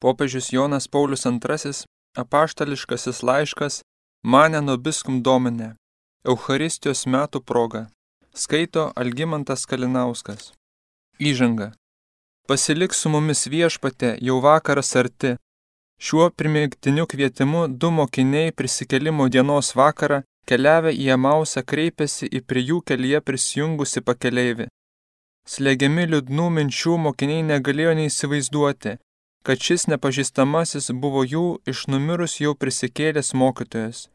Popiežius Jonas Paulius II, apaštališkasis laiškas, mane nobiskum domine, Eucharistijos metų proga. Skaito Algimantas Kalinauskas. Įžanga. Pasilik su mumis viešpate, jau vakaras arti. Šiuo primigtiniu kvietimu du mokiniai prisikelimo dienos vakarą keliavę į Emausą kreipėsi į prie jų kelyje prisijungusi pakeleivį. Slegiami liūdnų minčių mokiniai negalėjo neįsivaizduoti, kad šis nepažįstamasis buvo jų iš numirus jau prisikėlęs mokytojas.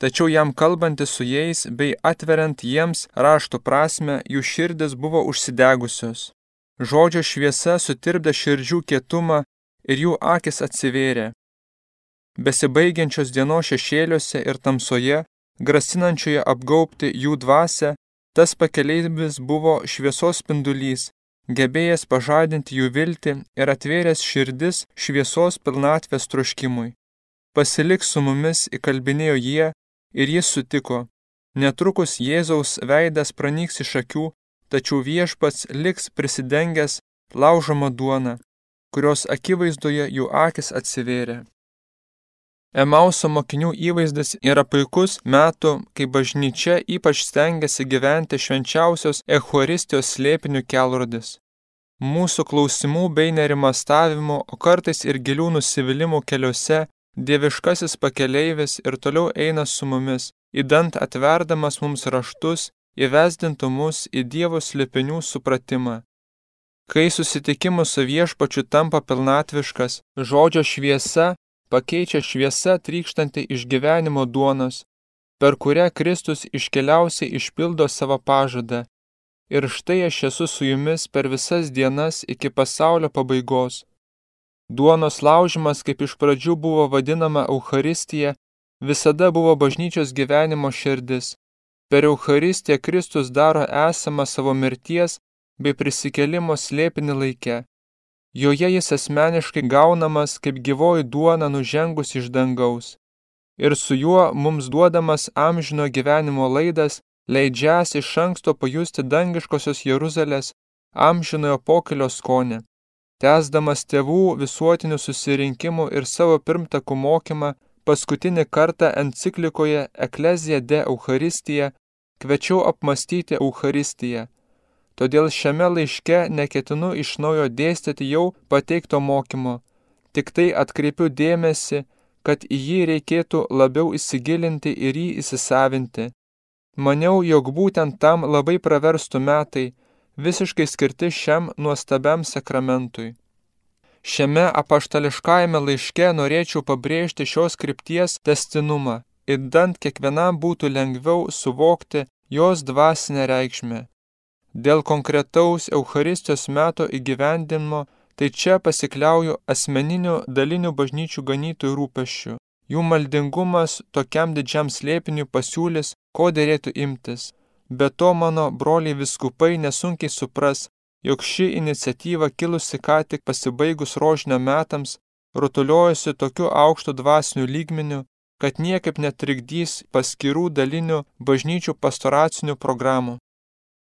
Tačiau jam kalbantis su jais bei atveriant jiems rašto prasme, jų širdis buvo užsidegusios. Žodžio šviesa sutirpdė širdžių kietumą ir jų akis atsivėrė. Besibaigiančios dienos šešėliuose ir tamsoje, grasinančioje apgaupti jų dvasę, tas pakeleivis buvo šviesos spindulys, gebėjęs pažadinti jų viltį ir atvėręs širdis šviesos pilnatvės troškimui. Pasilik su mumis įkalbinėjo jie ir jis sutiko. Netrukus Jėzaus veidas pranyks iš akių, tačiau viešpats liks prisidengęs laužoma duona, kurios akivaizdoje jų akis atsivėrė. Emauso mokinių įvaizdis yra puikus metų, kai bažnyčia ypač stengiasi gyventi švenčiausios Eucharistijos slėpinių kelrodis. Mūsų klausimų bei nerimastavimų, o kartais ir gilių nusivylimų keliuose, dieviškasis pakeleivis ir toliau eina su mumis, įdant atverdamas mums raštus, įvesdintų mus į Dievo slėpinių supratimą. Kai susitikimus su viešpačiu tampa pilnatviškas, žodžio šviesa pakeičia šviesa trykštanti iš gyvenimo duonos, per kurią Kristus iškeliausiai išpildo savo pažadą. Ir štai aš esu su jumis per visas dienas iki pasaulio pabaigos. Duonos laužimas, kaip iš pradžių buvo vadinama Euharistija, visada buvo bažnyčios gyvenimo širdis. Per Euharistiją Kristus daro esamą savo mirties bei prisikelimo slėpinį laikę. Joje jis asmeniškai gaunamas kaip gyvoji duona nužengus iš dangaus. Ir su juo mums duodamas amžino gyvenimo laidas leidžias iš anksto pajusti dangiškosios Jeruzalės amžinojo pokelio skonį. Tesdamas tėvų visuotinių susirinkimų ir savo pirmtakų mokymą, paskutinį kartą enciklikoje Eklezija de Eucharistija kviečiau apmastyti Eucharistiją – Todėl šiame laiške neketinu iš naujo dėstyti jau pateikto mokymo, tik tai atkreipiu dėmesį, kad į jį reikėtų labiau įsigilinti ir jį įsisavinti. Maniau, jog būtent tam labai praverstų metai, visiškai skirti šiam nuostabiam sakramentui. Šiame apaštališkajame laiške norėčiau pabrėžti šios krypties testinumą, įdant kiekvienam būtų lengviau suvokti jos dvasinę reikšmę. Dėl konkretaus Eucharistijos meto įgyvendinimo, tai čia pasikliauju asmeniniu daliniu bažnyčių ganytojų rūpeščiu. Jų maldingumas tokiam didžiam slėpiniui pasiūlys, ko dėrėtų imtis. Be to mano broliai viskupai nesunkiai supras, jog ši iniciatyva kilusi ką tik pasibaigus rožinio metams, rutuliojasi tokiu aukštu dvasiniu lygmeniu, kad niekaip netrikdys paskirų dalinių bažnyčių pastoracinių programų.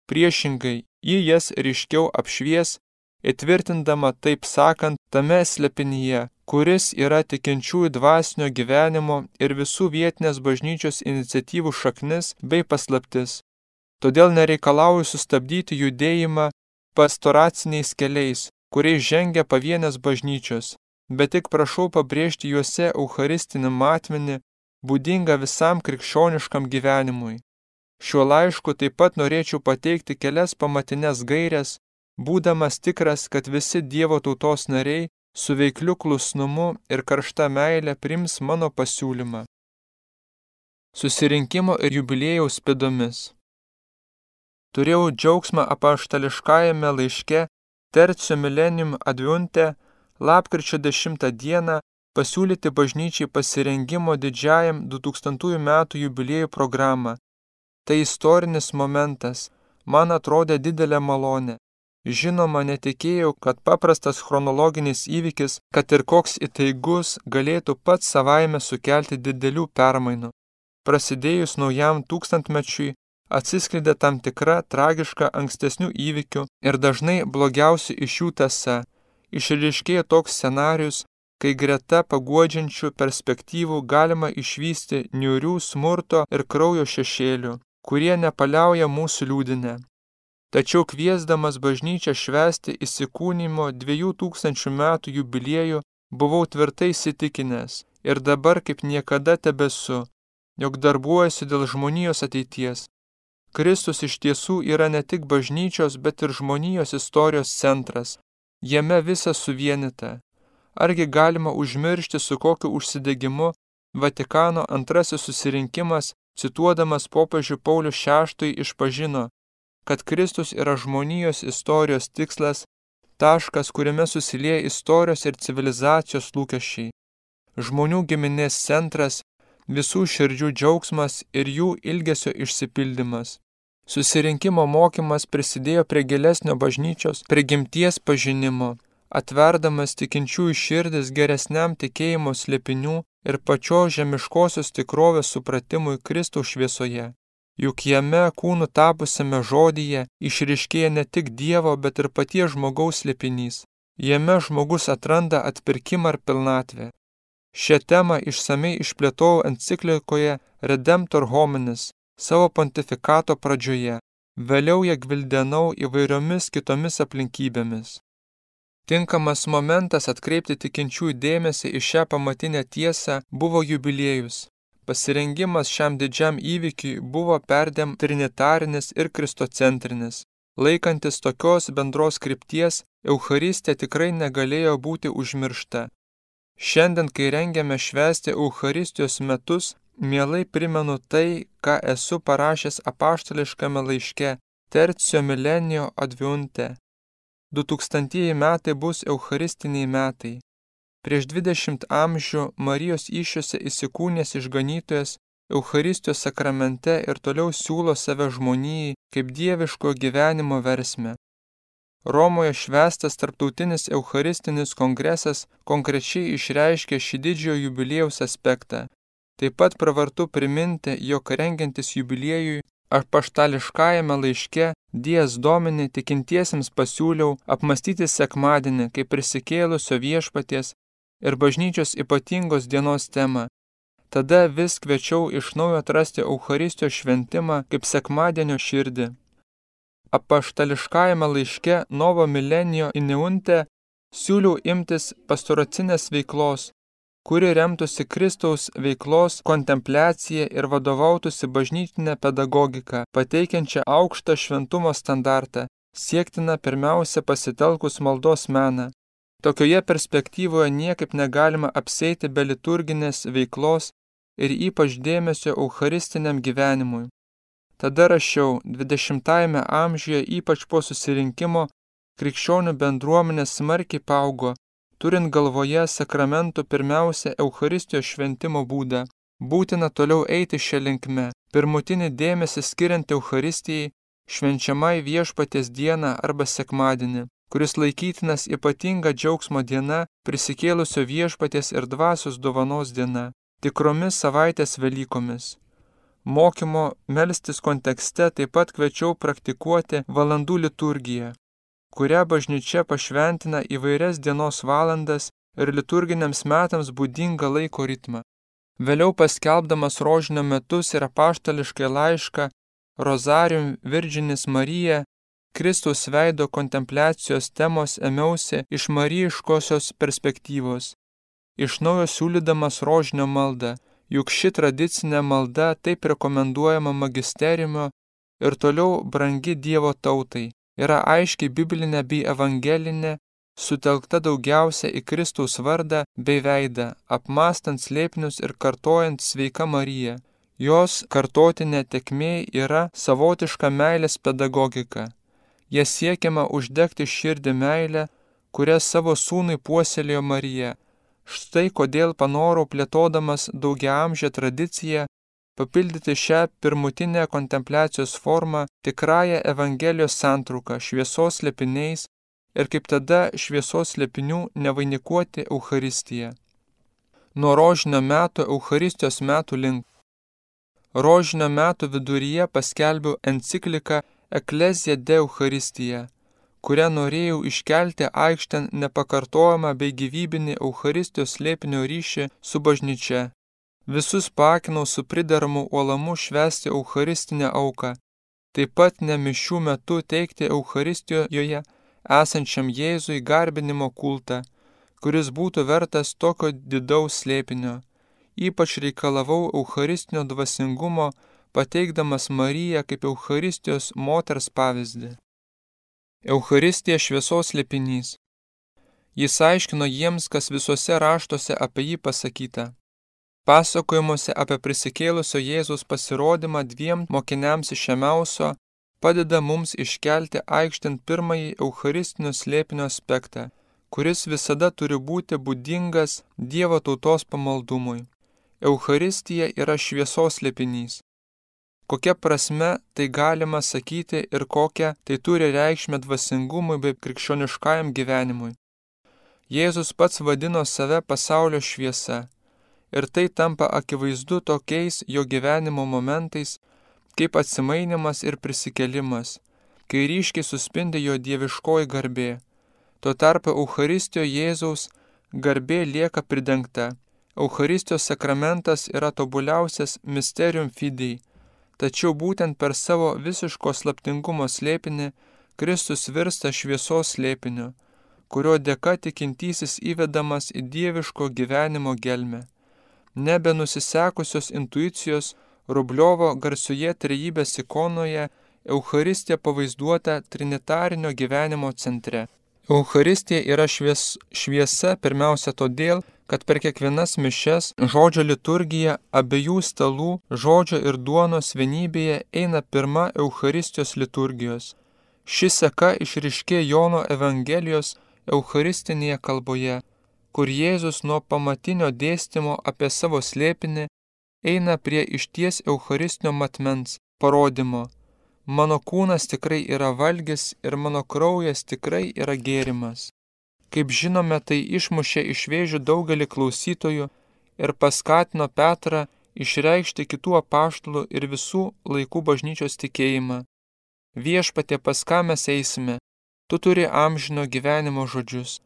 Priešingai, ji jas ryškiau apšvies, įtvirtindama taip sakant tame slepinyje, kuris yra tikinčiųjų dvasinio gyvenimo ir visų vietinės bažnyčios iniciatyvų šaknis bei paslaptis. Todėl nereikalauju sustabdyti judėjimą pastoraciniais keliais, kuriais žengia pavienės bažnyčios, bet tik prašau pabrėžti juose eucharistinį matmenį, būdingą visam krikščioniškam gyvenimui. Šiuo laišku taip pat norėčiau pateikti kelias pamatinės gairias, būdamas tikras, kad visi Dievo tautos nariai su veikliu klusnumu ir karšta meilė prims mano pasiūlymą. Susirinkimo ir jubilėjaus pėdomis. Turėjau džiaugsmą apaštališkajame laiške Tercio Millennium Adviunte lapkričio 10 dieną pasiūlyti bažnyčiai pasirengimo didžiajam 2000 metų jubiliejų programą Tai istorinis momentas, man atrodė didelė malonė. Žinoma, netikėjau, kad paprastas chronologinis įvykis, kad ir koks įtaigus, galėtų pats savaime sukelti didelių permainų. Prasidėjus naujam tūkstantmečiui, atsiskleidė tam tikra tragiška ankstesnių įvykių ir dažnai blogiausi iš jų tasa. Išryškėjo toks scenarius, kai greta paguodžiančių perspektyvų galima išvysti niurių smurto ir kraujo šešėlių, kurie nepaliauja mūsų liūdinę. Tačiau kviesdamas bažnyčią švesti įsikūnymo dviejų tūkstančių metų jubiliejų, buvau tvirtai įsitikinęs ir dabar kaip niekada tebesu, jog darbuojasi dėl žmonijos ateities. Kristus iš tiesų yra ne tik bažnyčios, bet ir žmonijos istorijos centras. Jame visa suvienita. Argi galima užmiršti, su kokiu užsidegimu Vatikano antrasis susirinkimas, cituodamas popiežių Paulių VI, išpažino, kad Kristus yra žmonijos istorijos tikslas, taškas, kuriame susilieja istorijos ir civilizacijos lūkesčiai. Žmonių giminės centras, visų širdžių džiaugsmas ir jų ilgesio išsipildymas. Susirinkimo mokymas prisidėjo prie gilesnio bažnyčios prigimties pažinimo, atverdamas tikinčiųjų širdis geresniam tikėjimo slėpinių ir pačios žemiškosios tikrovės supratimui Kristaus šviesoje. Juk jame kūnų tapusiame žodyje išriškėja ne tik Dievo, bet ir paties žmogaus slėpinys. Jame žmogus atranda atpirkimą ir pilnatvę. Šią temą išsamei išplėtojau enciklikoje Redemptor hominis savo pontifikato pradžioje, vėliau ją gvildenau įvairiomis kitomis aplinkybėmis. Tinkamas momentas atkreipti tikinčiųjų dėmesį į šią pamatinę tiesą buvo jubiliejus. Pasirengimas šiam didžiam įvykiui buvo perdėm trinitarinis ir kristocentrinis. Laikantis tokios bendros krypties, Eucharistė tikrai negalėjo būti užmiršta. Šiandien, kai rengiame švęsti Eucharistijos metus, mielai primenu tai, ką esu parašęs apaštališkame laiške Tercio Milenio Adviunte. 2000 metai bus Eucharistiniai metai. Prieš 20 amžių Marijos iššiose įsikūnės išganytojas Eucharistijos sakramente ir toliau siūlo save žmonijai kaip dieviško gyvenimo versmę. Romoje švestas tarptautinis Eucharistinis kongresas konkrečiai išreiškė šį didžiojo jubiliejaus aspektą. Taip pat pravartu priminti, jog rengiantis jubiliejui aš paštališkajame laiške Dies Domini tikintiesiems pasiūliau apmastyti sekmadienį kaip prisikėlusio viešpaties ir bažnyčios ypatingos dienos temą. Tada vis kviečiau iš naujo atrasti Eucharistijos šventimą kaip sekmadienio širdį apaštališkajame laiške Novo Milenio Iniunte siūliau imtis pastoracinės veiklos, kuri remtųsi Kristaus veiklos kontempliacija ir vadovautųsi bažnytinę pedagogiką, pateikiančią aukštą šventumo standartą, siektina pirmiausia pasitelkus maldos meną. Tokioje perspektyvoje niekaip negalima apseiti be liturginės veiklos ir ypač dėmesio eucharistiniam gyvenimui. Tada rašiau, 20-ame amžiuje, ypač po susirinkimo, krikščionių bendruomenė smarkiai paaugo, turint galvoje sakramentų pirmiausia Eucharistijos šventimo būdą. Būtina toliau eiti šią linkmę, pirmutinį dėmesį skiriant Eucharistijai, švenčiamai viešpaties dieną arba sekmadienį, kuris laikytinas ypatinga džiaugsmo diena, prisikėlusio viešpaties ir dvasios dovanos diena, tikromis savaitės Velykomis. Mokymo melstis kontekste taip pat kviečiau praktikuoti valandų liturgiją, kurią bažnyčia pašventina įvairias dienos valandas ir liturginiams metams būdingą laiko ritmą. Vėliau paskelbdamas rožinio metus ir apaštališkai laišką Rozarium Virginis Marija, Kristaus veido kontempliacijos temos ėmiausi iš marijiškosios perspektyvos, iš naujo siūlydamas rožinio maldą juk ši tradicinė malda taip rekomenduojama magisteriumo ir toliau brangi Dievo tautai, yra aiškiai biblinė bei evangelinė, sutelkta daugiausia į Kristaus vardą bei veidą, apmastant slėpinius ir kartojant sveika Marija. Jos kartotinė tekmė yra savotiška meilės pedagogika. Jie siekiama uždegti širdį meilę, kurią savo sūnui puoselėjo Marija, Štai kodėl panorau plėtodamas daugiaamžę tradiciją papildyti šią pirmutinę kontempliacijos formą tikrąją Evangelijos santrauką šviesos lepiniais ir kaip tada šviesos lepinių nevainikuoti Euharistiją. Nuo rožinio metų Euharistijos metų link. Rožinio metų viduryje paskelbiau encikliką Eklezija de Euharistija, kurią norėjau iškelti aikštėn nepakartojamą bei gyvybinį Euharistijos slėpinio ryšį su bažnyčia. Visus pakinau su prideramu uolamu švesti Eucharistinę auką, taip pat nemišių metu teikti Eucharistijoje esančiam Jėzui garbinimo kultą, kuris būtų vertas tokio didaus slėpinio. Ypač reikalavau Eucharistinio dvasingumo, pateikdamas Mariją kaip Eucharistijos moters pavyzdį. Eucharistija šviesos lėpinys. Jis aiškino jiems, kas visuose raštuose apie jį pasakyta. Pasakojimuose apie prisikėlusio Jėzus pasirodymą dviem mokiniams iš Šemiauso padeda mums iškelti aikštint pirmąjį Eucharistinio slėpinio aspektą, kuris visada turi būti būdingas Dievo tautos pamaldumui. Eucharistija yra šviesos slėpinys. Kokia prasme tai galima sakyti ir kokią tai turi reikšmę dvasingumui bei krikščioniškajam gyvenimui. Jėzus pats vadino save pasaulio šviesa ir tai tampa akivaizdu tokiais jo gyvenimo momentais, kaip atsimainimas ir prisikelimas, kai ryškiai suspindi jo dieviškoji garbė. Tuo tarpu Eucharistijo Jėzaus garbė lieka pridengta. Eucharistijos sakramentas yra tobuliausias mysterium fidei Tačiau būtent per savo visiško slaptingumo slėpinį Kristus virsta šviesos slėpiniu, kurio dėka tikintysis įvedamas į dieviško gyvenimo gelmę. Nebe nusisekusios intuicijos Rubliovo garsioje trejybės ikonoje Eucharistija pavaizduota trinitarinio gyvenimo centre. Eucharistija yra švies, šviesa pirmiausia todėl, kad per kiekvienas mišes žodžio liturgija abiejų stalų žodžio ir duonos vienybėje eina pirma Eucharistijos liturgijos. Ši seka išriškė Jono Evangelijos Eucharistinėje kalboje, kur Jėzus nuo pamatinio dėstymo apie savo slėpinį eina prie išties Eucharistinio matmens parodymo. Mano kūnas tikrai yra valgis ir mano kraujas tikrai yra gėrimas. Kaip žinome, tai išmušė iš vėžių daugelį klausytojų ir paskatino Petrą išreikšti kitų apaštalų ir visų laikų bažnyčios tikėjimą. Viešpatė, pas ką mes eisime, tu turi amžino gyvenimo žodžius.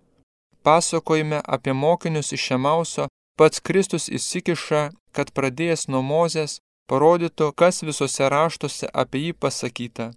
Pasakojime apie mokinius iš Šemauso, pats Kristus įsikiša, kad pradėjęs nuo Mozės, parodytų, kas visose raštuose apie jį pasakyta.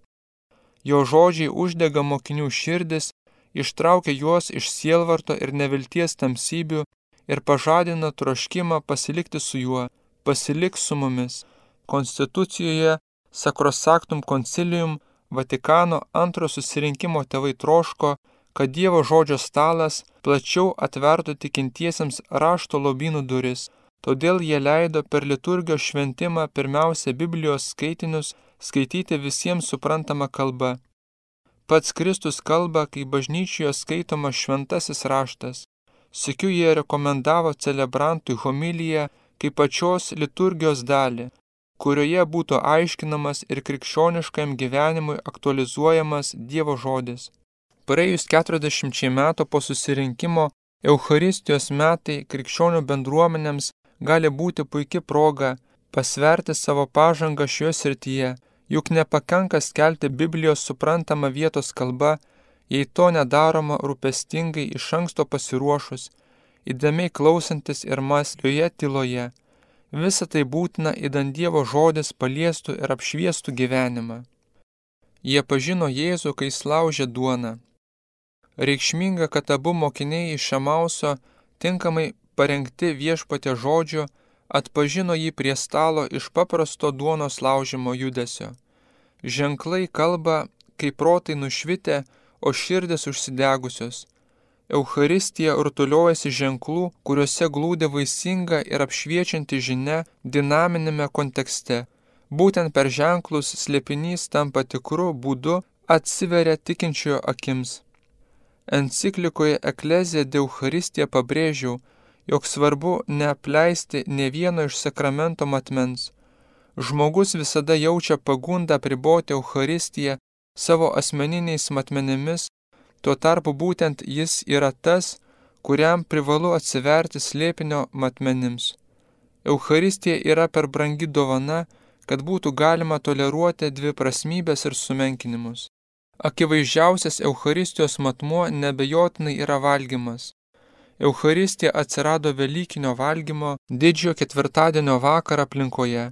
Jo žodžiai uždega mokinių širdis ištraukia juos iš sielvarto ir nevilties tamsybių ir pažadina troškimą pasilikti su juo, pasilik su mumis. Konstitucijoje Sacrosactum Concilium Vatikano antro susirinkimo tėvai troško, kad Dievo žodžio stalas plačiau atvertų tikintiesiems rašto lobynų duris, todėl jie leido per liturgijos šventimą pirmiausia Biblijos skaitinius skaityti visiems suprantama kalba. Pats Kristus kalba, kai bažnyčioje skaitomas šventasis raštas. Sikiu jie rekomendavo celebrantui homiliją kaip pačios liturgijos dalį, kurioje būtų aiškinamas ir krikščioniškam gyvenimui aktualizuojamas Dievo žodis. Praėjus 40 metų po susirinkimo, Eucharistijos metai krikščionių bendruomenėms gali būti puikia proga pasverti savo pažangą šioje srityje Juk nepakanka skelti Biblijos suprantamą vietos kalba, jei to nedaroma rūpestingai iš anksto pasiruošus, įdėmiai klausantis ir maslioje tyloje. Visa tai būtina, įdant Dievo žodis paliestų ir apšviestų gyvenimą. Jie pažino Jėzų, kai slaužė duoną. Reikšminga, kad abu mokiniai iš Šamauso tinkamai parengti viešpatė žodžio atpažino jį prie stalo iš paprasto duonos laužimo judesio. Ženklai kalba, kai protai nušvitę, o širdis užsidegusios. Eucharistija rutuliuojasi ženklų, kuriuose glūdė vaisinga ir apšviečianti žinia dinaminėme kontekste. Būtent per ženklus slėpinys tampa tikru būdu atsiveria tikinčiojo akims. Enciklikoje Eklezija de Eucharistija pabrėžiau, jog svarbu neapleisti ne vieno iš sakramento matmens. Žmogus visada jaučia pagundą priboti Eucharistiją savo asmeniniais matmenimis, tuo tarpu būtent jis yra tas, kuriam privalu atsiverti slėpinio matmenims. Eucharistija yra per brangi dovana, kad būtų galima toleruoti dvi prasmybės ir sumenkinimus. Akivaizdžiausias Eucharistijos matmuo nebejotinai yra valgymas. Eucharistija atsirado Velykinio valgymo didžiojo ketvirtadienio vakarą aplinkoje.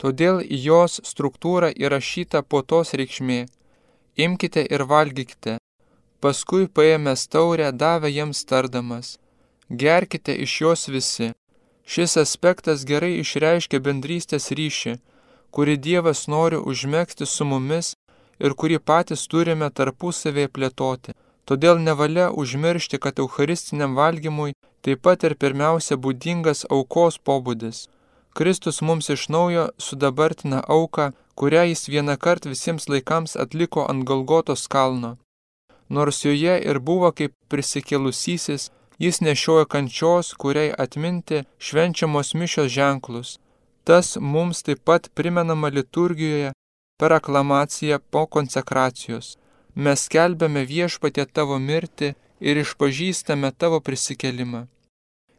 Todėl į jos struktūrą įrašyta po tos reikšmė. Imkite ir valgykite. Paskui paėmęs taurę davė jiems tardamas. Gerkite iš jos visi. Šis aspektas gerai išreiškia bendrystės ryšį, kurį Dievas nori užmėgsti su mumis ir kurį patys turime tarpusavėje plėtoti. Todėl nevalia užmiršti, kad eucharistiniam valgymui taip pat ir pirmiausia būdingas aukos pobūdis. Kristus mums iš naujo sudabartina auką, kurią jis vieną kartą visiems laikams atliko ant Golgotos kalno. Nors joje ir buvo kaip prisikėlusysis, jis nešiojo kančios, kuriai atminti švenčiamos mišios ženklus. Tas mums taip pat primenama liturgijoje per aklamaciją po konsekracijos. Mes kelbėme viešpatė tavo mirtį ir išpažįstame tavo prisikelimą.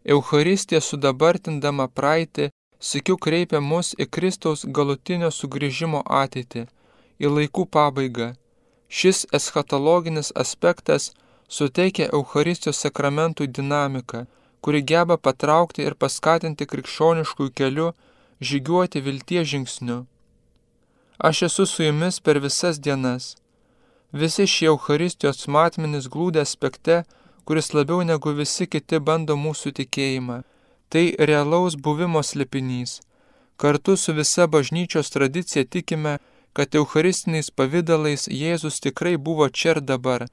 Eucharistija sudabartindama praeitį, sikiu kreipia mus į Kristaus galutinio sugrįžimo ateitį, į laikų pabaigą. Šis eschatologinis aspektas suteikia Eucharistijos sakramentui dinamiką, kuri geba patraukti ir paskatinti krikščioniškųjų kelių žygiuoti vilties žingsniu. Aš esu su jumis per visas dienas. Visi šie Eucharistijos matmenys glūdė aspekte, kuris labiau negu visi kiti bando mūsų tikėjimą. Tai realaus buvimo slėpinys. Kartu su visa bažnyčios tradicija tikime, kad eucharistiniais pavydalais Jėzus tikrai buvo čia ir dabar.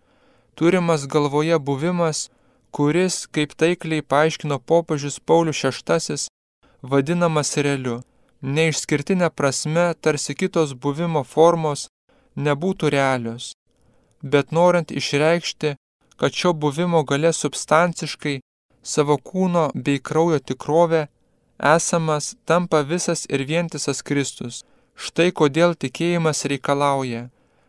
Turimas galvoje buvimas, kuris, kaip taikliai paaiškino popiežius Paulius VI, vadinamas realiu neišskirtinė prasme tarsi kitos buvimo formos nebūtų realios, bet norint išreikšti, kad šio buvimo gale substanciškai savo kūno bei kraujo tikrovė esamas tampa visas ir vientisas Kristus. Štai kodėl tikėjimas reikalauja,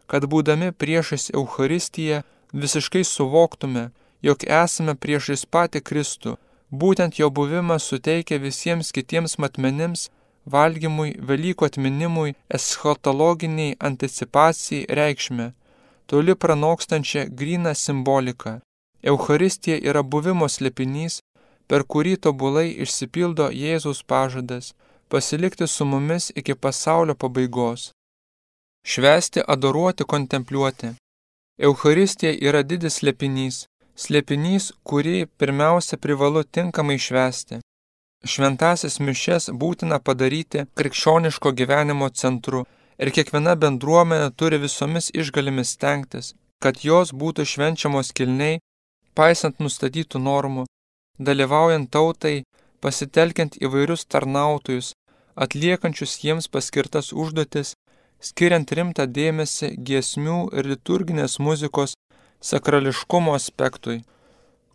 kad būdami priešais Eucharistiją visiškai suvoktume, jog esame priešais patį Kristų. Būtent jo buvimas suteikia visiems kitiems matmenims valgymui, Velykų atminimui, eschatologiniai anticipacijai reikšmę, toli pranokstančią gryną simboliką. Eucharistija yra buvimo slėpinys, per kurį tobulai išsipildo Jėzaus pažadas pasilikti su mumis iki pasaulio pabaigos. Švesti, adoruoti, kontempliuoti. Eucharistija yra didis slėpinys, slėpinys, kurį pirmiausia privalu tinkamai švesti. Šventasis mišes būtina padaryti krikščioniško gyvenimo centru ir kiekviena bendruomenė turi visomis išgalimis stengtis, kad jos būtų švenčiamos kilniai, paisant nustatytų normų, dalyvaujant tautai, pasitelkiant įvairius tarnautojus, atliekančius jiems paskirtas užduotis, skiriant rimtą dėmesį giesmių ir liturginės muzikos sakrališkumo aspektui.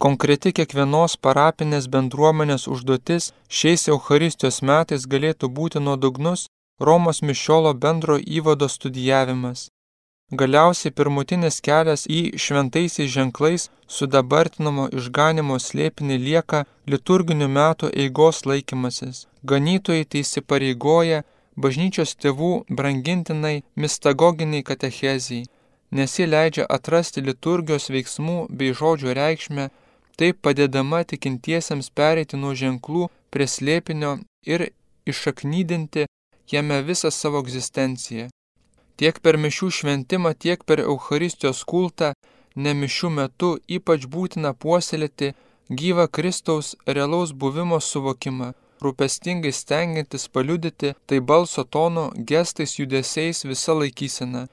Konkreti kiekvienos parapinės bendruomenės užduotis šiais Eucharistijos metais galėtų būti nuodugnus Romos mišiolo bendro įvado studijavimas. Galiausiai pirmutinis kelias į šventaisiais ženklais sudabartinamo išganimo slėpinį lieka liturginių metų eigos laikymasis. Ganytojai tai įsipareigoja bažnyčios tėvų brangintinai mistagoginiai katechezijai, nes jie leidžia atrasti liturgijos veiksmų bei žodžio reikšmę taip padėdama tikintiesiems pereiti nuo ženklų prie slėpinio ir išaknydinti jame visą savo egzistenciją. Tiek per mišių šventimą, tiek per Eucharistijos kultą, ne mišių metu ypač būtina puoselėti gyvą Kristaus realaus buvimo suvokimą, rūpestingai stengiantis paliudyti tai balso tono, gestais, judesiais visą laikyseną.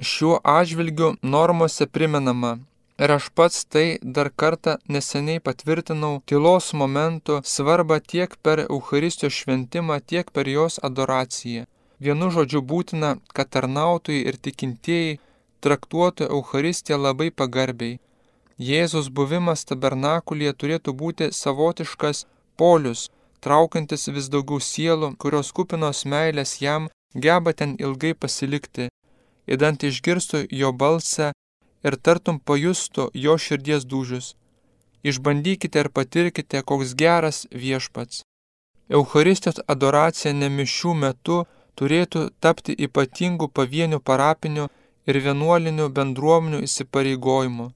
Šiuo atžvilgiu normose primenama, Ir aš pats tai dar kartą neseniai patvirtinau tylos momentų svarbą tiek per Eucharistijos šventimą, tiek per jos adoraciją. Vienu žodžiu būtina, kad tarnautojai ir tikintieji traktuotų Eucharistiją labai pagarbiai. Jėzus buvimas tabernakulėje turėtų būti savotiškas polius, traukantis vis daugiau sielų, kurios kupinos meilės jam geba ten ilgai pasilikti, įdant išgirstų jo balsą ir tartum pajustų jo širdies dūžius. Išbandykite ir patirkite, koks geras viešpats. Eucharistijos adoracija nemišių metu turėtų tapti ypatingų pavienių parapinių ir vienuolinių bendruomenių įsipareigojimu.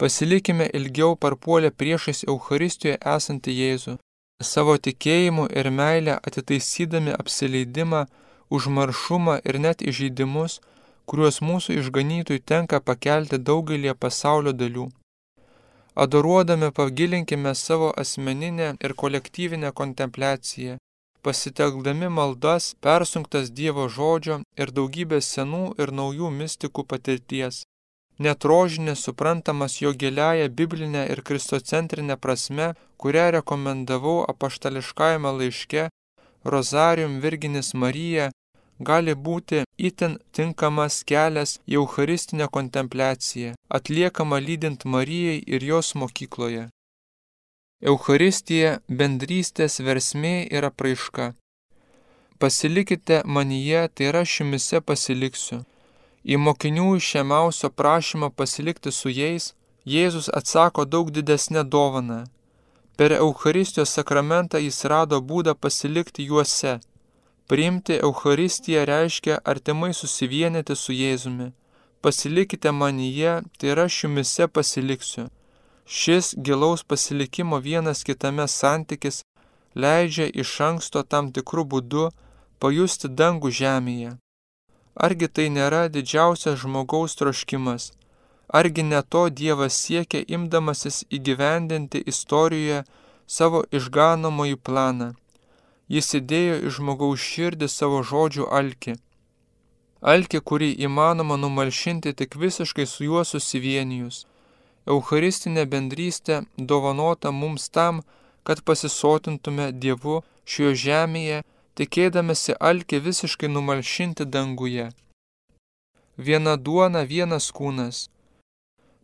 Pasilikime ilgiau parpuolę priešais Euharistijoje esantį Jėzų, savo tikėjimu ir meilę atitaisydami apsileidimą, užmaršumą ir net įžeidimus, kuriuos mūsų išganytui tenka pakelti daugelį pasaulio dalių. Adoruodami pagilinkime savo asmeninę ir kolektyvinę kontempliaciją, pasitelkdami maldas, persunktas Dievo žodžio ir daugybės senų ir naujų mistikų patirties. Net rožinė suprantamas jo giliaja biblinė ir kristocentrinė prasme, kurią rekomendavau apaštališkajame laiške Rozarium Virginis Marija, gali būti itin tinkamas kelias į Eucharistinę kontempliaciją, atliekama lydint Marijai ir jos mokykloje. Eucharistija bendrystės versmė yra praiška. Pasilikite manyje, tai yra šimise pasiliksiu. Į mokinių išėmiausio prašymą pasilikti su jais Jėzus atsako daug didesnę dovaną. Per Eucharistijos sakramentą jis rado būdą pasilikti juose Priimti Eucharistiją reiškia artimai susivienyti su Jėzumi. Pasilikite manyje, tai yra šiumise pasiliksiu. Šis gilaus pasilikimo vienas kitame santykis leidžia iš anksto tam tikrų būdų pajusti dangų žemėje. Argi tai nėra didžiausias žmogaus troškimas? Argi ne to Dievas siekia imdamasis įgyvendinti istorijoje savo išganomąjį planą? Jis įdėjo į žmogaus širdį savo žodžių alkį. Alkį, kurį įmanoma numalšinti tik visiškai su juo susivienijus. Eucharistinė bendrystė dovanota mums tam, kad pasisotintume Dievu šioje žemėje, tikėdamėsi alkį visiškai numalšinti danguje. Viena duona, vienas kūnas.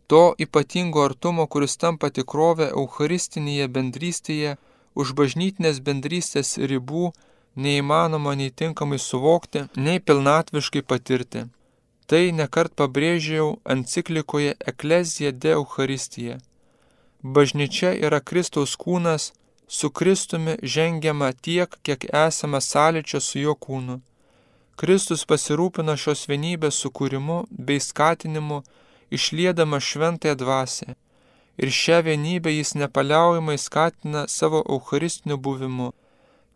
To ypatingo artumo, kuris tampa tikrovę Eucharistinėje bendrystėje, už bažnytinės bendrystės ribų neįmanoma nei tinkamai suvokti, nei pilnatviškai patirti. Tai nekart pabrėžiau enciklikoje Eklezija de Eucharistija. Bažnyčia yra Kristaus kūnas, su Kristumi žengiama tiek, kiek esame sąlyčio su jo kūnu. Kristus pasirūpina šios vienybės sukūrimu bei skatinimu, išliedama šventąją dvasę ir šią vienybę jis nepaliaujamai skatina savo eucharistiniu buvimu.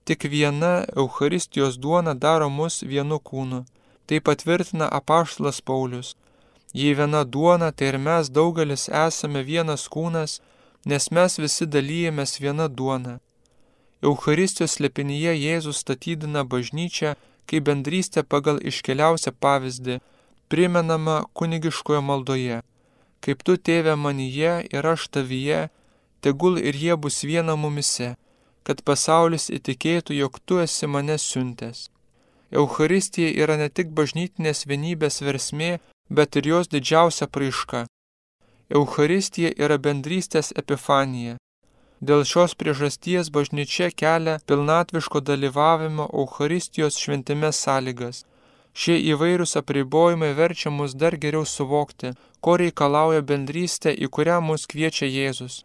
Tik viena Eucharistijos duona daro mus vienu kūnu. Tai patvirtina apaštalas Paulius. Jei viena duona, tai ir mes daugelis esame vienas kūnas, nes mes visi dalyjamės viena duona. Eucharistijos lepinyje Jėzus statydina bažnyčią kaip bendrystę pagal iškeliausią pavyzdį, primenama kunigiškojo maldoje. Kaip tu, tėve, manyje ir aš tavyje, tegul ir jie bus viena mumise, kad pasaulis įtikėtų, jog tu esi mane siuntęs. Eucharistija yra ne tik bažnytinės vienybės versmė, bet ir jos didžiausia praiška. Eucharistija yra bendrystės epifanija. Dėl šios priežasties bažnyčia kelia pilnatviško dalyvavimo Eucharistijos šventime sąlygas Šie įvairūs apribojimai verčia mus dar geriau suvokti, ko reikalauja bendrystė, į kurią mus kviečia Jėzus.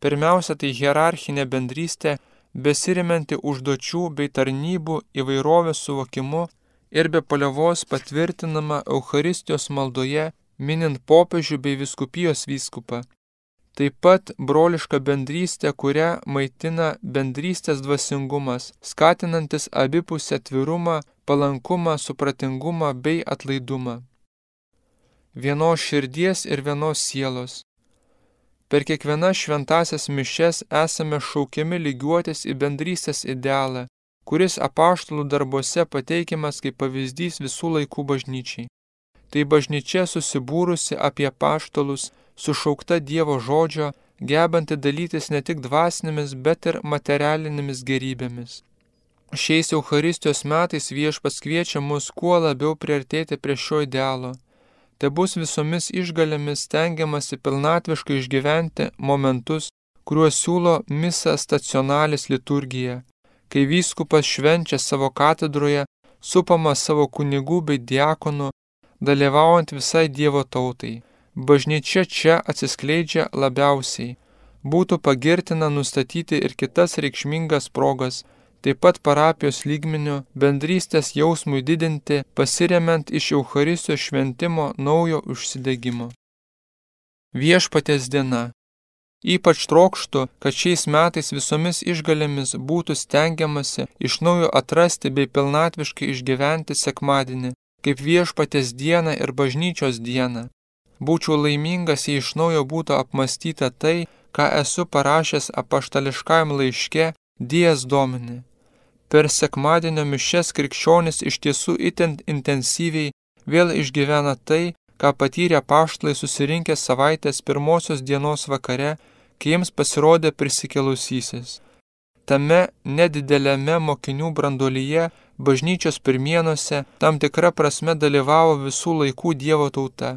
Pirmiausia, tai hierarchinė bendrystė, besiriminti užduočių bei tarnybų įvairovės suvokimu ir be paliovos patvirtinama Eucharistijos maldoje, minint popiežių bei viskupijos vyskupą. Taip pat broliška bendrystė, kurią maitina bendrystės dvasingumas, skatinantis abipusę atvirumą, palankumą, supratingumą bei atlaidumą. Vienos širdies ir vienos sielos. Per kiekvienas šventasias mišes esame šaukiami lygiuotis į bendrystės idealą, kuris apaštalų darbuose pateikiamas kaip pavyzdys visų laikų bažnyčiai. Tai bažnyčia susibūrusi apie paštalus, sušaukta Dievo žodžio, gebanti dalytis ne tik dvasinėmis, bet ir materialinėmis gerybėmis. Šiais Eucharistijos metais viešpas kviečia mus kuo labiau priartėti prie šio idealo. Te bus visomis išgalėmis stengiamasi pilnatviškai išgyventi momentus, kuriuos siūlo misa stacionalis liturgija, kai vyskupas švenčia savo katedroje, supama savo kunigų bei diakonų, dalyvaujant visai Dievo tautai. Bažnyčia čia atsiskleidžia labiausiai. Būtų pagirtina nustatyti ir kitas reikšmingas progas, taip pat parapijos lygminių bendrystės jausmui didinti, pasiremiant iš Eucharistijos šventimo naujo užsidegimo. Viešpatės diena. Ypač trokštų, kad šiais metais visomis išgalėmis būtų stengiamasi iš naujo atrasti bei pilnatviškai išgyventi sekmadienį, kaip viešpatės dieną ir bažnyčios dieną. Būčiau laimingas, jei iš naujo būtų apmastyta tai, ką esu parašęs apaštališkajam laiške Dies Domini. Per sekmadienio mišes krikščionis iš tiesų itin intensyviai vėl išgyvena tai, ką patyrė paštlai susirinkę savaitės pirmosios dienos vakare, kai jiems pasirodė prisikelusysis. Tame nedidelėme mokinių brandolyje, bažnyčios pirmienuose, tam tikra prasme dalyvavo visų laikų Dievo tauta.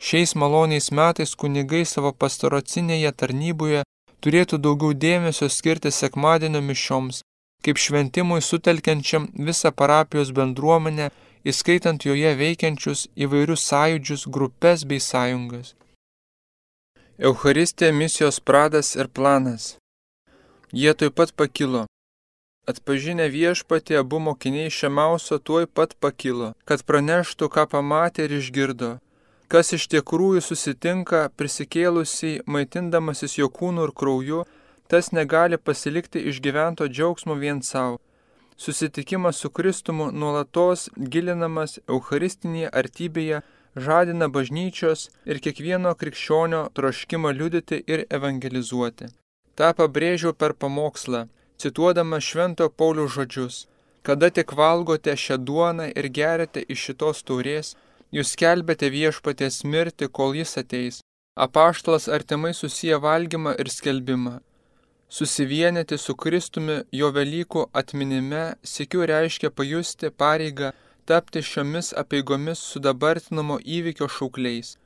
Šiais maloniais metais kunigai savo pastarocinėje tarnyboje turėtų daugiau dėmesio skirti sekmadienio mišioms, kaip šventimui sutelkiančiam visą parapijos bendruomenę, įskaitant joje veikiančius įvairius sąjūdžius, grupės bei sąjungas. Eucharistė misijos pradas ir planas. Jie taip pat pakilo. Atpažinę viešpatį abu mokiniai šiamauso tuoj pat pakilo, kad praneštų, ką pamatė ir išgirdo, kas iš tikrųjų susitinka prisikėlusiai maitindamasis jo kūnu ir krauju, tas negali pasilikti išgyvento džiaugsmo vien savo. Susitikimas su Kristumu nuolatos gilinamas Eucharistinėje artybėje žadina bažnyčios ir kiekvieno krikščionio troškimą liudyti ir evangelizuoti. Ta pabrėžiau per pamokslą, cituodama Švento Paulių žodžius. Kada tik valgote šią duoną ir geriate iš šitos taurės, jūs kelbėte viešpatės mirti, kol jis ateis. Apaštalas artimai susiję valgymą ir skelbimą. Susivienyti su Kristumi jo Velykų atminime sėkiu reiškia pajusti pareigą tapti šiomis apeigomis sudabartinamo įvykio šaukliais.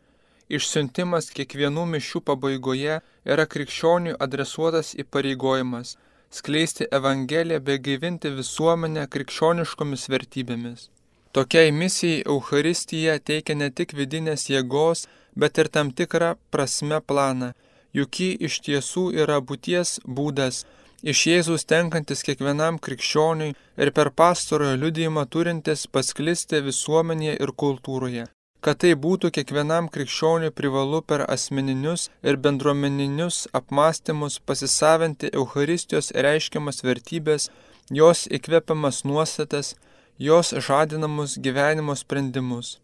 Išsiuntimas kiekvienų mišių pabaigoje yra krikščionių adresuotas įpareigojimas - skleisti Evangeliją bei gaivinti visuomenę krikščioniškomis vertybėmis. Tokiai misijai Euharistija teikia ne tik vidinės jėgos, bet ir tam tikrą prasme planą juk ji iš tiesų yra būties būdas, iš Jėzus tenkantis kiekvienam krikščioniui ir per pastarojo liudijimą turintis pasklisti visuomenėje ir kultūroje. Kad tai būtų kiekvienam krikščioniui privalu per asmeninius ir bendruomeninius apmąstymus pasisavinti Euharistijos reiškiamas vertybės, jos įkvepiamas nuostatas, jos žadinamus gyvenimo sprendimus.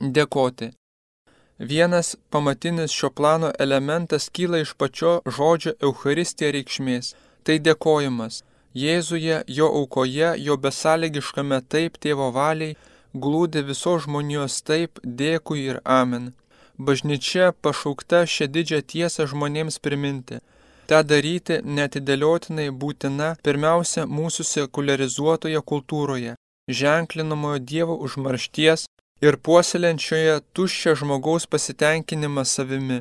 Dėkoti. Vienas pamatinis šio plano elementas kyla iš pačio žodžio Euharistija reikšmės - tai dėkojimas. Jėzuje, jo aukoje, jo besąlygiškame taip tėvo valiai glūdi visos žmonijos taip, dėkui ir amen. Bažnyčia pašaukta šią didžią tiesą žmonėms priminti. Ta daryti netidėliotinai būtina pirmiausia mūsų sekularizuotoje kultūroje, ženklinamojo Dievo užmaršties ir puoselenčioje tuščią žmogaus pasitenkinimą savimi.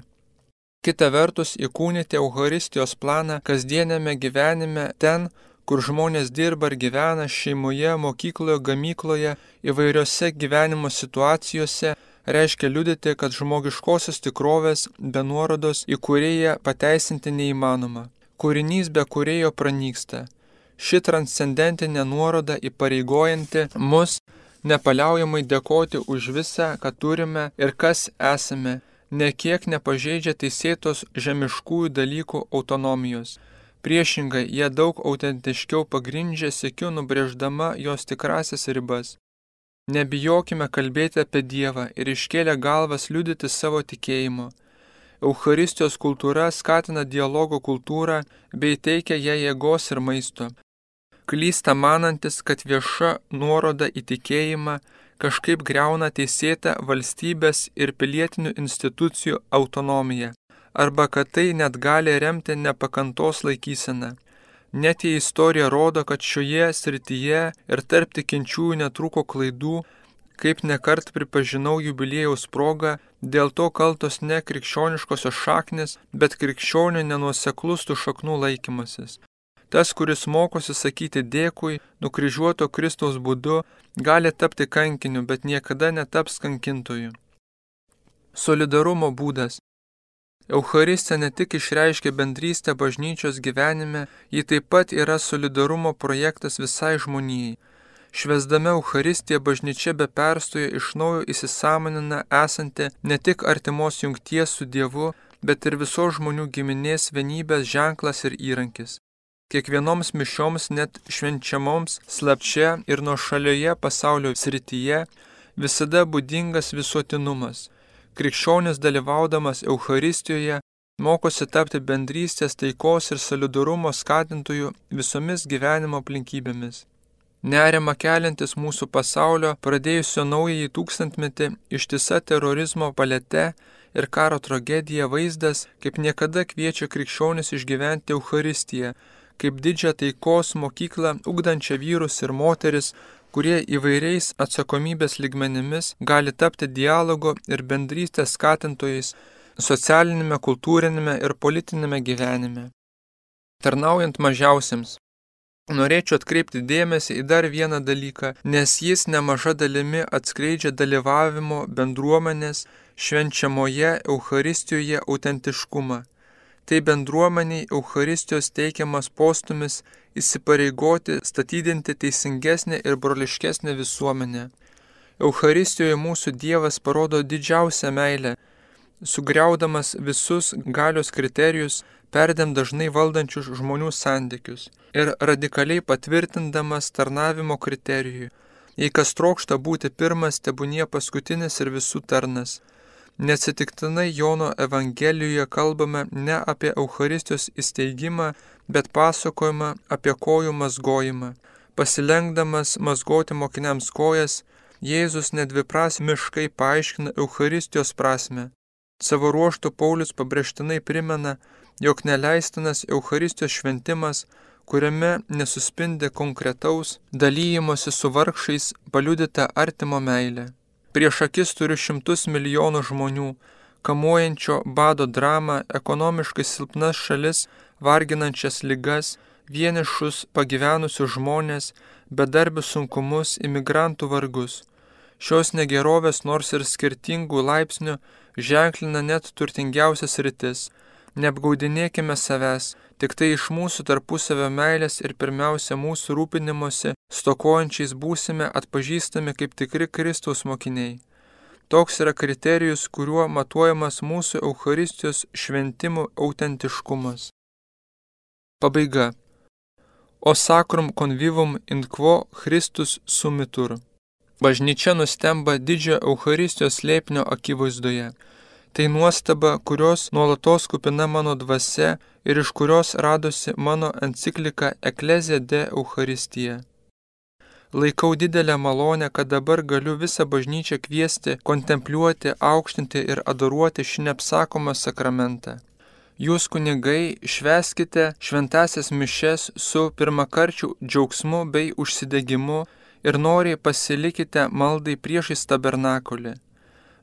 Kita vertus įkūnyti Euharistijos planą kasdienėme gyvenime ten, kur žmonės dirba ir gyvena šeimoje, mokykloje, gamykloje, įvairiose gyvenimo situacijose, reiškia liudyti, kad žmogiškosios tikrovės be nuorodos į kurėją pateisinti neįmanoma. Kūrinys be kurėjo pranyksta. Ši transcendentinė nuoroda įpareigojanti mus nepaliaujamai dėkoti už visą, ką turime ir kas esame, nekiek nepažeidžia teisėtos žemiškųjų dalykų autonomijos. Priešingai, jie daug autentiškiau pagrindžia sėkiu nubrėždama jos tikrasis ribas. Nebijokime kalbėti apie Dievą ir iškėlę galvas liudyti savo tikėjimo. Eucharistijos kultūra skatina dialogo kultūrą bei teikia ją jėgos ir maisto klysta manantis, kad vieša nuoroda į tikėjimą kažkaip greuna teisėtą valstybės ir pilietinių institucijų autonomiją, arba kad tai net gali remti nepakantos laikyseną. Net jei istorija rodo, kad šioje srityje ir tarp tikinčiųjų netruko klaidų, kaip nekart pripažinau jubiliejaus progą, dėl to kaltos ne krikščioniškosios šaknis, bet krikščionių nenuoseklus tų šaknų laikymasis. Tas, kuris mokosi sakyti dėkui nukryžiuoto Kristaus būdu, gali tapti kankiniu, bet niekada netaps kankintoju. Solidarumo būdas. Eucharistija ne tik išreiškia bendrystę bažnyčios gyvenime, ji taip pat yra solidarumo projektas visai žmonijai. Švesdame Eucharistiją bažnyčia be perstojo iš naujo įsisamonina esanti ne tik artimos jungties su Dievu, bet ir viso žmonių giminės vienybės ženklas ir įrankis. Kiekvienoms mišioms, net švenčiamoms, slapčia ir nuo šalioje pasaulio srityje visada būdingas visuotinumas. Krikščionis dalyvaudamas Eucharistijoje mokosi tapti bendrystės, taikos ir solidarumo skatintojų visomis gyvenimo aplinkybėmis. Nerima keliantis mūsų pasaulio pradėjusio naująjį tūkstantmetį ištisa terorizmo palete ir karo tragedija vaizdas kaip niekada kviečia krikščionis išgyventi Eucharistiją, kaip didžią taikos mokyklą, ugdančią vyrus ir moteris, kurie įvairiais atsakomybės ligmenimis gali tapti dialogo ir bendrystės skatintojais socialinėme, kultūrinėme ir politinėme gyvenime. Tarnaujant mažiausiams. Norėčiau atkreipti dėmesį į dar vieną dalyką, nes jis nemaža dalimi atskleidžia dalyvavimo bendruomenės švenčiamoje Eucharistijoje autentiškumą tai bendruomeniai Eucharistijos teikiamas postumis įsipareigoti statydinti teisingesnę ir broliškesnę visuomenę. Eucharistijoje mūsų Dievas parodo didžiausią meilę, sugriaudamas visus galios kriterijus, perdėm dažnai valdančius žmonių santykius ir radikaliai patvirtindamas tarnavimo kriterijų. Jei kas trokšta būti pirmas, tebūnie paskutinis ir visų tarnas. Neatsitiktinai Jono Evangelijoje kalbame ne apie Eucharistijos įsteigimą, bet pasakojama apie kojų mazgojimą. Pasilenkdamas mazgoti mokiniams kojas, Jėzus nedviprasmiškai paaiškina Eucharistijos prasme. Savo ruoštų Paulius pabrėžtinai primena, jog neleistinas Eucharistijos šventimas, kuriame nesuspindi konkretaus dalyjimosi su vargšais paliudyta artimo meilė. Prieš akis turiu šimtus milijonų žmonių, kamuojančio bado dramą, ekonomiškai silpnas šalis, varginančias ligas, vienišus pagyvenusius žmonės, bedarbius sunkumus, imigrantų vargus. Šios negerovės nors ir skirtingų laipsnių ženklina net turtingiausias rytis. Neapgaudinėkime savęs, Tik tai iš mūsų tarpusavio meilės ir pirmiausia mūsų rūpinimuose stokojančiais būsime atpažįstami kaip tikri Kristaus mokiniai. Toks yra kriterijus, kuriuo matuojamas mūsų Eucharistijos šventimų autentiškumas. Pabaiga. O sacrum convivum in quo Christus sumitur. Bažnyčia nustemba didžio Eucharistijos lėpnio akivaizdoje. Tai nuostaba, kurios nuolatos kupina mano dvasia ir iš kurios radosi mano enciklika Eklezė de Eucharistija. Laikau didelę malonę, kad dabar galiu visą bažnyčią kviesti, kontempliuoti, aukštinti ir adoruoti šį neapsakomą sakramentą. Jūs kunigai šveskite šventasias mišes su pirmakarčių džiaugsmu bei užsidegimu ir noriai pasilikite maldai priešais tabernakulį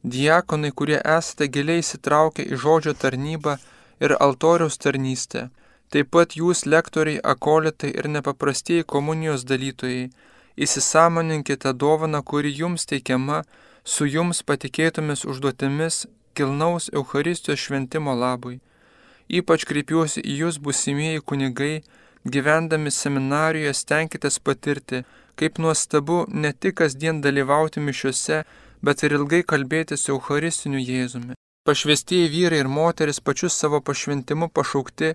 diakonai, kurie esate giliai įsitraukę į žodžio tarnybą ir altoriaus tarnystę, taip pat jūs lektoriai, akolitai ir nepaprastieji komunijos dalytojai, įsisamoninkite dovaną, kuri jums teikiama su jums patikėtomis užduotimis kilnaus Eucharistijos šventimo labui. Ypač kreipiuosi į jūs busimieji kunigai, gyvendami seminarijoje stenkitės patirti, kaip nuostabu ne tik kasdien dalyvauti mišiuose, bet ir ilgai kalbėti su Eucharistiniu Jėzumi. Pašvestieji vyrai ir moteris pačius savo pašventimu pašaukti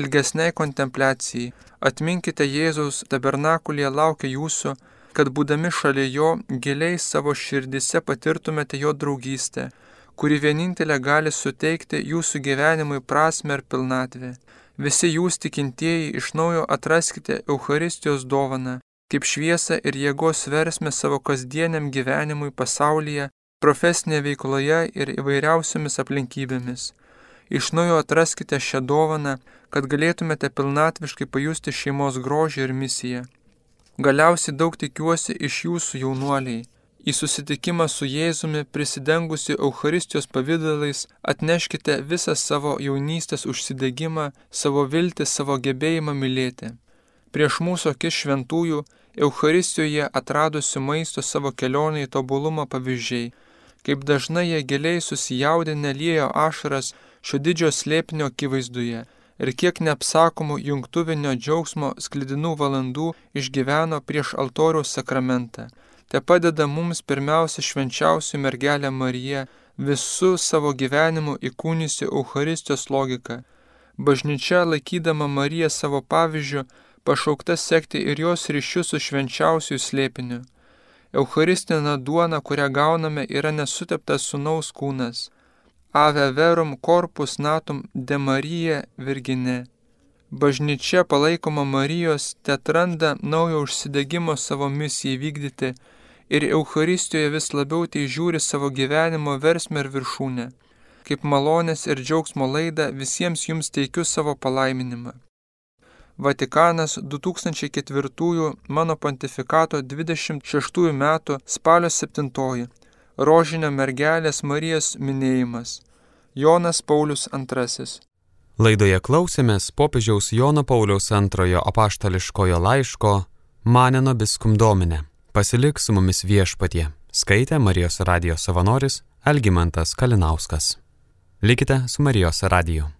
ilgesniai kontempliacijai. Atminkite Jėzaus tabernakulėje laukia jūsų, kad būdami šalia jo giliai savo širdise patirtumėte jo draugystę, kuri vienintelė gali suteikti jūsų gyvenimui prasme ir pilnatvę. Visi jūs tikintieji iš naujo atraskite Eucharistijos dovaną, kaip šviesą ir jėgos versmę savo kasdieniam gyvenimui pasaulyje, profesinėje veikloje ir įvairiausiamis aplinkybėmis. Iš naujo atraskite šią dovaną, kad galėtumėte pilnatviškai pajusti šeimos grožį ir misiją. Galiausiai daug tikiuosi iš jūsų jaunuoliai. Į susitikimą su Jėzumi prisidengusi Eucharistijos pavydalais atneškite visą savo jaunystės užsidegimą, savo viltį, savo gebėjimą mylėti. Prieš mūsų akis šventųjų Eucharistijoje atradusių maisto savo kelionėje tobulumo pavyzdžiai, kaip dažnai jie giliai susijaudinę liejo ašaras, šio didžio slėpinio akivaizdoje ir kiek neapsakomų jungtuvinio džiaugsmo sklidinų valandų išgyveno prieš altoriaus sakramentą. Te padeda mums pirmiausia švenčiausių mergelė Marija, visų savo gyvenimu įkūnysi Euharistijos logiką. Bažnyčia, laikydama Mariją savo pavyzdžių, pašaukta sekti ir jos ryšius su švenčiausiųjų slėpiniu. Eucharistinė duona, kurią gauname, yra nesuteptas sunaus kūnas. Ave verum corpus natum de Marija Virgine. Bažnyčia palaikoma Marijos te atranda naujo užsidegimo savo misijai vykdyti ir Eucharistijoje vis labiau tai žiūri savo gyvenimo versmę ir viršūnę. Kaip malonės ir džiaugsmo laidą visiems jums teikiu savo palaiminimą. Vatikanas 2004 mano pontifikato 26 metų spalio 7 Rožinio mergelės Marijos minėjimas. Jonas Paulius II. Laidoje klausėmės popiežiaus Jono Pauliaus antrojo apaštališkojo laiško Maneno biskum domine. Pasilik su mumis viešpatie. Skaitė Marijos radijos savanoris Algimantas Kalinauskas. Likite su Marijos radiju.